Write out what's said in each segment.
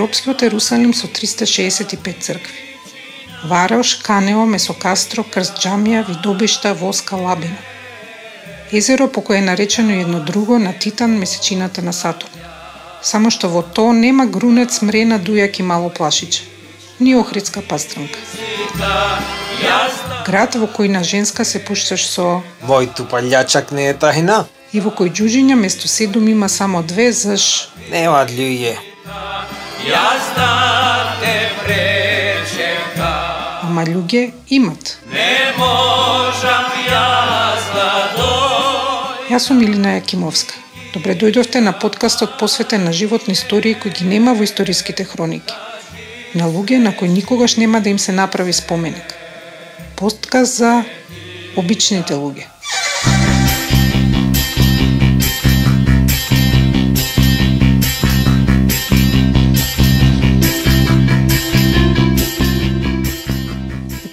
Европскиот Ерусалим со 365 цркви. Варош, Канео, Месокастро, Крст Джамија, Видобишта, Воска, Лабина. Езеро по кое е наречено едно друго на Титан, месечината на Сатурн. Само што во тоа нема грунец, мрена, дујак и мало плашиче. Ни Охридска пастранка. Град во кој на женска се пушташ со Мој тупалјачак не е тајна. и во кој џуџиња место седум има само две заш Немаат луѓе. Јас да те пречекам, ама луѓе имат. не можам јас да дојдам. Јас сум Илина Јакимовска. Добре дојдовте на подкастот посветен на животни истории кои ги нема во историските хроники. На луѓе на кои никогаш нема да им се направи споменик. Подкаст за обичните луѓе.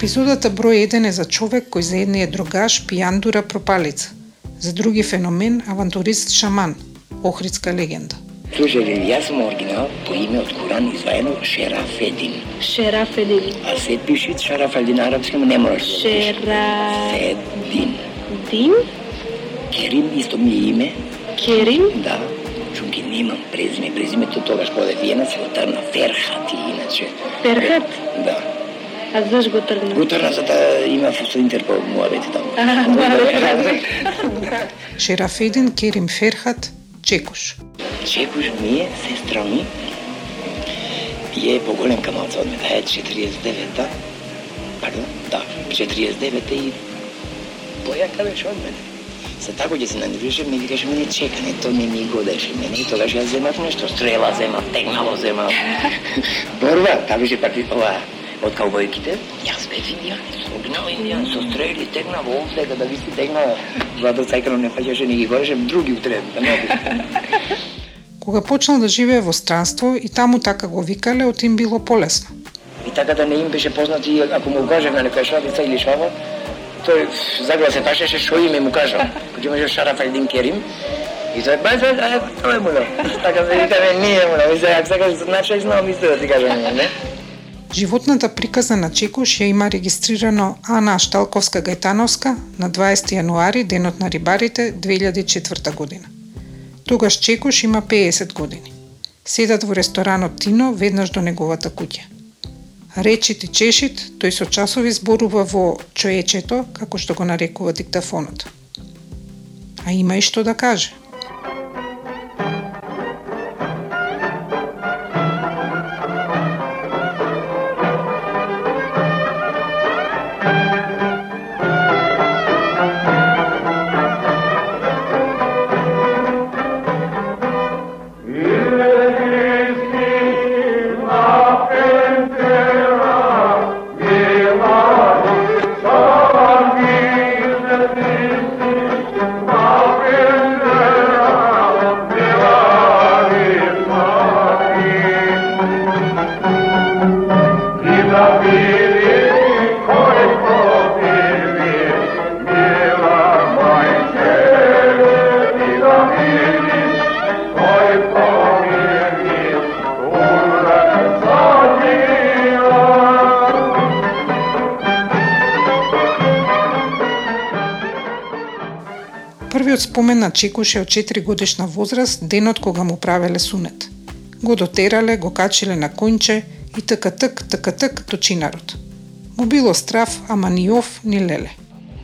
Епизодата број 1 е за човек кој за едни е другаш, пијандура, пропалица. За други феномен, авантурист, шаман, охридска легенда. Слушајте, јас сум оригинал по име од Куран изваено Шерафедин. Шерафедин. А се пиши Шарафедин арапски, не можеш да. Шерафедин. Федин. Керим исто ми е име, Керим. да. Чунки немам презиме, презимето тогаш кога виена се тргна Ферхат и иначе. Ферхат? Да. А заш го тргна? Го тргна за да има со Интерпол муабети таму. Шерафедин Керим Ферхат Чекуш. Чекуш ми е сестра ми. Е поголем камалца од мене, е 49-та. Пардон, да, 49-та и појака беше од мене. Се тако ќе се нанивеше, ми викаше мене чекане, то не ми годеше мене и тогаш јас земав нешто, стрела земав, тегнало земав. Борба, та беше пак ова, од каубојките, јас бев индијанец, оригинал индијан, со стрели, тегнав овде, да ви си тегнав, Владо Цајкано не фаќаше, не ги гореше, други утрен, да не Кога почнал да живее во странство и таму така го викале, од им било полесно. И така да не им беше познат и ако му кажев на некоја швабица или шваба, тој заглас се пашеше што име му кажал. Кој имаше Шараф Альдин Керим, и тој ба за а тоа е муно. Така се викаме ние муно. И се ако сакаш значи знам исто да ти кажам ние, не? Животната приказна на Чекуш ја има регистрирано Ана Шталковска Гајтановска на 20 јануари, денот на рибарите, 2004 година. Тогаш Чекуш има 50 години. Седат во ресторанот Тино веднаш до неговата куќа. Речит и чешит, тој со часови зборува во чоечето, како што го нарекува диктафонот. А има и што да каже. Amén. Првиот спомен на Чекуш е од 4 годишна возраст, денот кога му правеле сунет. Го дотерале, го качиле на конче и така тк, така тк до чинарот. Му било страв, ама ни ов, ни леле.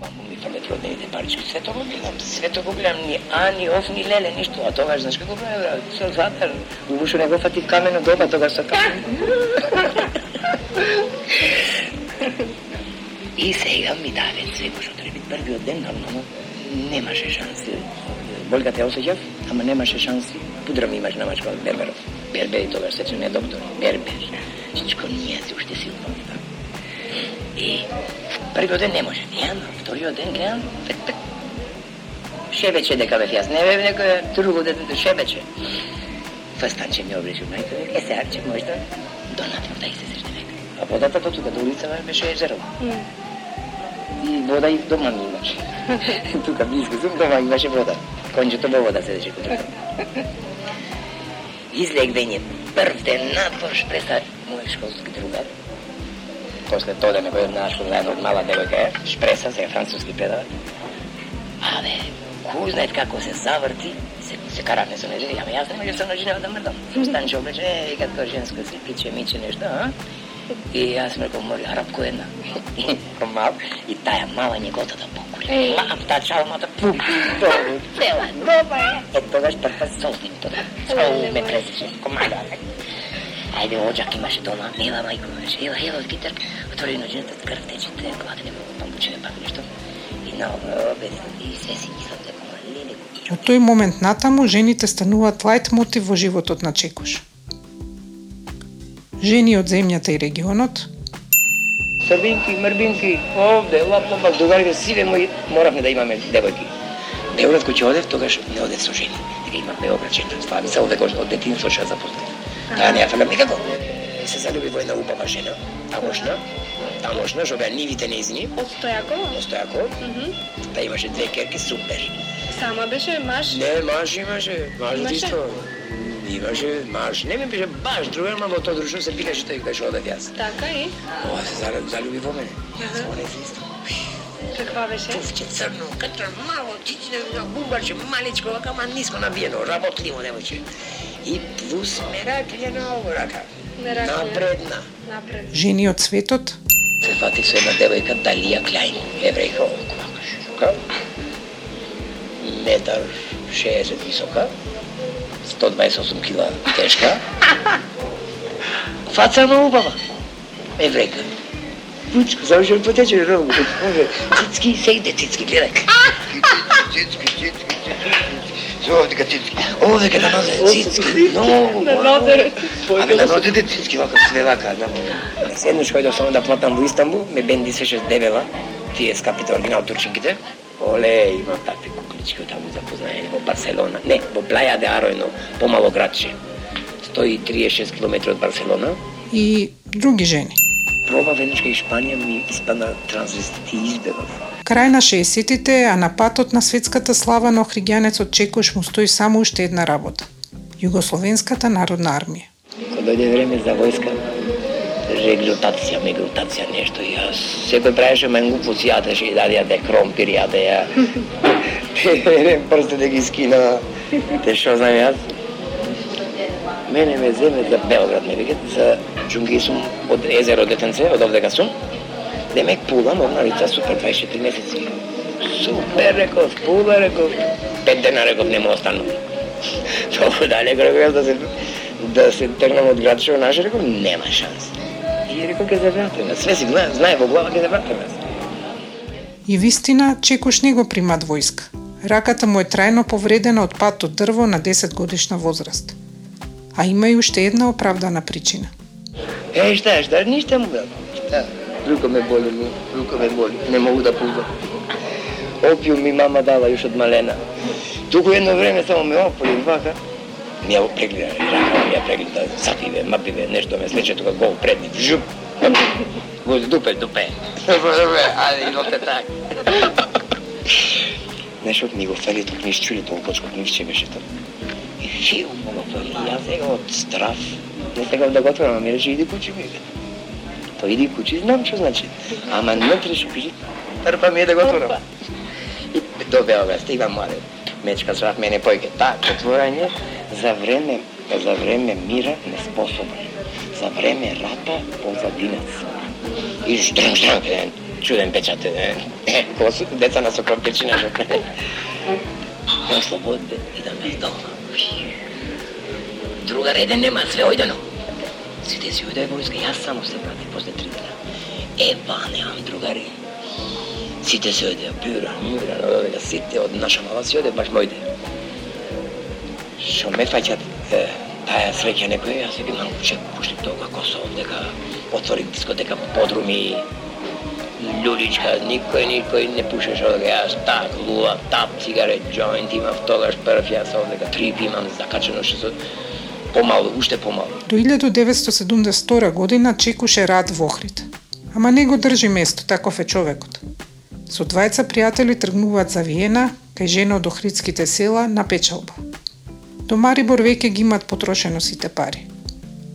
Мамо ми фалет родените парички, све тоа го гледам, све тоа го гледам, ни а, ни оф, ни леле, ништо, а тогаш, знаеш како прави, брат, со затер, у не го фати камено доба, тогаш со камено. И сега ми даде свеко што треба. Првиот ден, нормално, немаше шанси. Болката ја осеќав, ама немаше шанси. Пудра ми имаш намачка од Берберов. Бербер и тогаш сече не доктор. Бербер. Всичко ние си уште силно. И првиот ден не може. Неам, вториот ден гледам. Шебече дека бев јас, не бев некој друго дете, шебече. Фастанче ми обличи мајка, е се арче, може да донатив да и се срещне века. А водата до тука, до улица беше езеро. И вода и дома ми имаше. тука близко сум, дома имаше вода. Конјчето во вода седеше кога. излегвење, прв ден надвор шпреса мој школски другар. После тоа да не го нашло заедно од мала девојка е, шпреса, сега француски предава. Абе, кој знае како се заврти, се, се караме со нејзе, абе јас не можам со ножинева да мрдам. Станче облече, е, како женско се пиче, миче нешто, а? И јас ме рекол, мори, арапко една. Мал, и таја мала негота да покури. Лапта, чалмата, пук, долу, цела, доба е. Е, тогаш прв пат созним тоа. Ау, ме пресече, комада. Ајде, оđак имаше дома, ела мајко, беше, ела, ела, од китар, отвори ноđината, крв тече, те, кладене, памбучене, пак нешто. И на обед, и све си мислам дека, Од тој момент натаму, жените стануваат лајт мотив во животот на Чекуш. Жени од земјата и регионот, Србинки, мрбинки, овде, лап, лап, другари, сиве мои, моравме да имаме девојки. Београд кој ќе одев, тогаш не одев со жени. Дека има Београд чета, ствара ми се овде кој од детинство ќе запознав. Таа не ја фалам никако. Се залюби во една убава жена, тамошна, тамошна, што беа нивите неизни, Од Стојакова? Стојако, да имаше две керки, супер. Сама беше маж? Не, маж имаше, маж Имаше? Имаше маж. Не ми беше баш другар, ма во тоа друштво се пикаше тој кај што одев јас. Така и? Ова се зара- залюби во мене. Јас не. Каква беше? Пуфче црно, катра мало, чичне, бубарче, маличко, вака, ма ниско набиено, работливо девојче. И плюс мераклјена ово рака. Мераклија. Напредна. Напред. жени од светот, Се фатив со една девојка Далија Клајн, еврејка вака широка. Метар 60 висока, 128 кила тешка. Фаца на убава. Еврејка. Пучко, завршен потече ровно. Може, цицки, се иде цицки, гледај. Цицки, цицки, цицки. Овде ка цицки. Овде ка да нозе цицки. Многу. На нозерот. Абе, да нозете цицки вака, све вака. Да. Еднаш којдов само да платам во Истанбул, ме бенди се шест дебела, тие скапите оригинал турчинките. Оле, има такви куклички таму запознаени во Барселона. Не, во Плаја де Аројно, помало градче. 136 км од Барселона. и други жени. Проба веднаш кај Испанија ми испадна транзистит и избегав. Крај на 60-тите, а на патот на светската слава на охригјанецот Чекуш му стои само уште една работа. Југословенската народна армија. Кога дојде време за војска, реглутација, мигрутација, нешто. И јас секој правеше менгупуци, јадеше и даде јаде кромпир, јаде ја. Еден да ги скина. Те што знам јас? Мене ме земе за Белград, ме викат, за джунги сум од езеро Детенце, од овдека сум. Демек пулам, обналица супер 24 месеци. Супер, реков, пула, реков. Пет дена, реков, не му остану. Толку далеко, реков, јас да се, да се тргнам од град што наше, реков, нема шанс. И реков, ке се вратиме. Све си знае, знае во глава, ке се вратиме. И вистина, Чекуш не го примат војска. Раката му е трајно повредена од пат од дрво на 10 годишна возраст. А има и уште една оправдана причина. Е, шта, шта, ништа му брат. Шта? Рука ме боли, му, рука ме боли. Не могу да пулзам. Опиум ми мама дала још од малена. Туку едно време само ме ополи вака. Ми ја прегледа, рака ми ја прегледа, сапиве, мапиве, нешто ме слече тука гол предни. Жуп. Го дупе, дупе. Ајде, идоте так. Нешто ми го фали тук низ чули, толку почко книжче беше тоа. И фил го фали. И Јас сега од страф, не сакав да го отворам, а ми рече иди кучи ми. Па иди кучи, знам што значи. Ама не треш кажи, трпа ми е да го отворам. И до Белград стигам младе. Мечка зрав мене појке. Так, отворање за време, за време мира неспособен. За време рата позадинец. И штрам, штрам, чуден печат. Е, е, деца на сокропечина. Ослободите и да ме дома. Друга реден нема, све ојдено. Сите си ојде војска, јас само се вратив после три дена. Е, ба, немам другари. Сите се ојде, бюра, мура, да, да, да, сите од наша мала си ојде, баш мојде. Што ме фаќат е, таа среќа некој, јас си имам че пушти тоа како дека овдека, дискотека дискотека подруми, људичка, никој, никој не пушеше овдека, јас так, луа, тап, цигаре, джоинт, имав тогаш прв, јас овдека трип имам закачено што со помало, уште помало. До 1972 година чекуше рад во Охрид. Ама не го држи место, таков е човекот. Со двајца пријатели тргнуваат за Виена, кај жена од охридските села, на печалба. До Марибор веќе ги имат потрошено сите пари.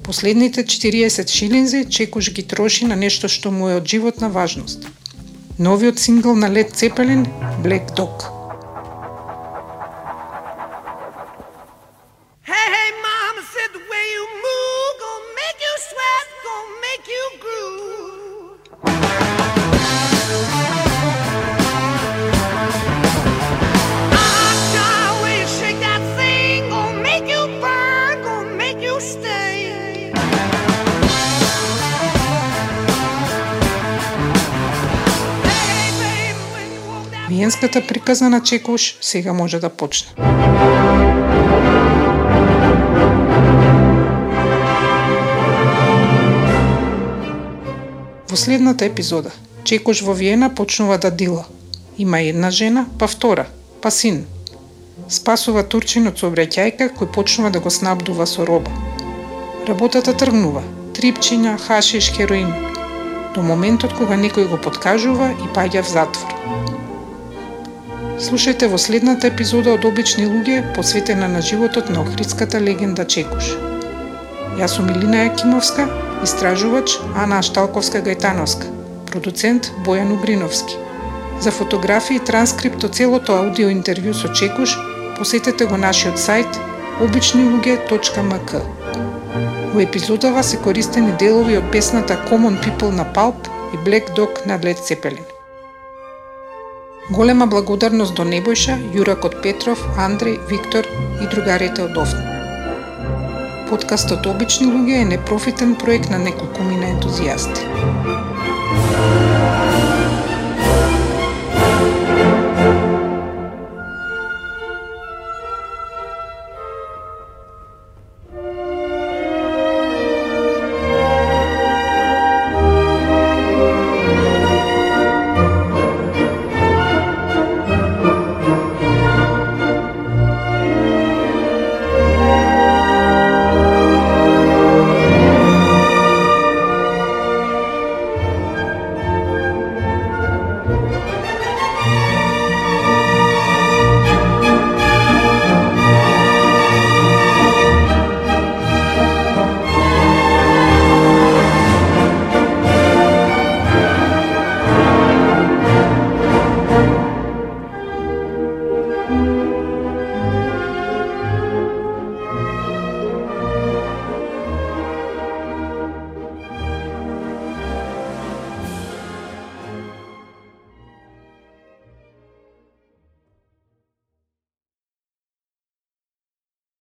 Последните 40 шилинзи Чекуш ги троши на нешто што му е од животна важност. Новиот сингл на Лед Цепелин, Black Dog. Виенската приказна на Чекуш сега може да почне. Во следната епизода, Чекуш во Виена почнува да дила. Има една жена, па втора, па син. Спасува турчин од сообраќајка кој почнува да го снабдува со роба. Работата тргнува. Трипчиња, хашиш, хероин. До моментот кога некој го подкажува и паѓа в затвор. Слушајте во следната епизода од Обични луѓе, посветена на животот на охридската легенда Чекуш. Јас сум Илина Јакимовска, истражувач Ана Ашталковска Гајтановска, продуцент Бојан Угриновски. За фотографии и транскрипт од целото аудио интервју со Чекуш, посетете го нашиот сајт обичнилуѓе.мк. Во епизодава се користени делови од песната Common People на Pulp и Black Dog на Led Zeppelin. Голема благодарност до Небојша, Јуракот Петров, Андреј, Виктор и другарите од Офна. Подкастот Обични луѓе е непрофитен проект на неколку мина ентузијасти.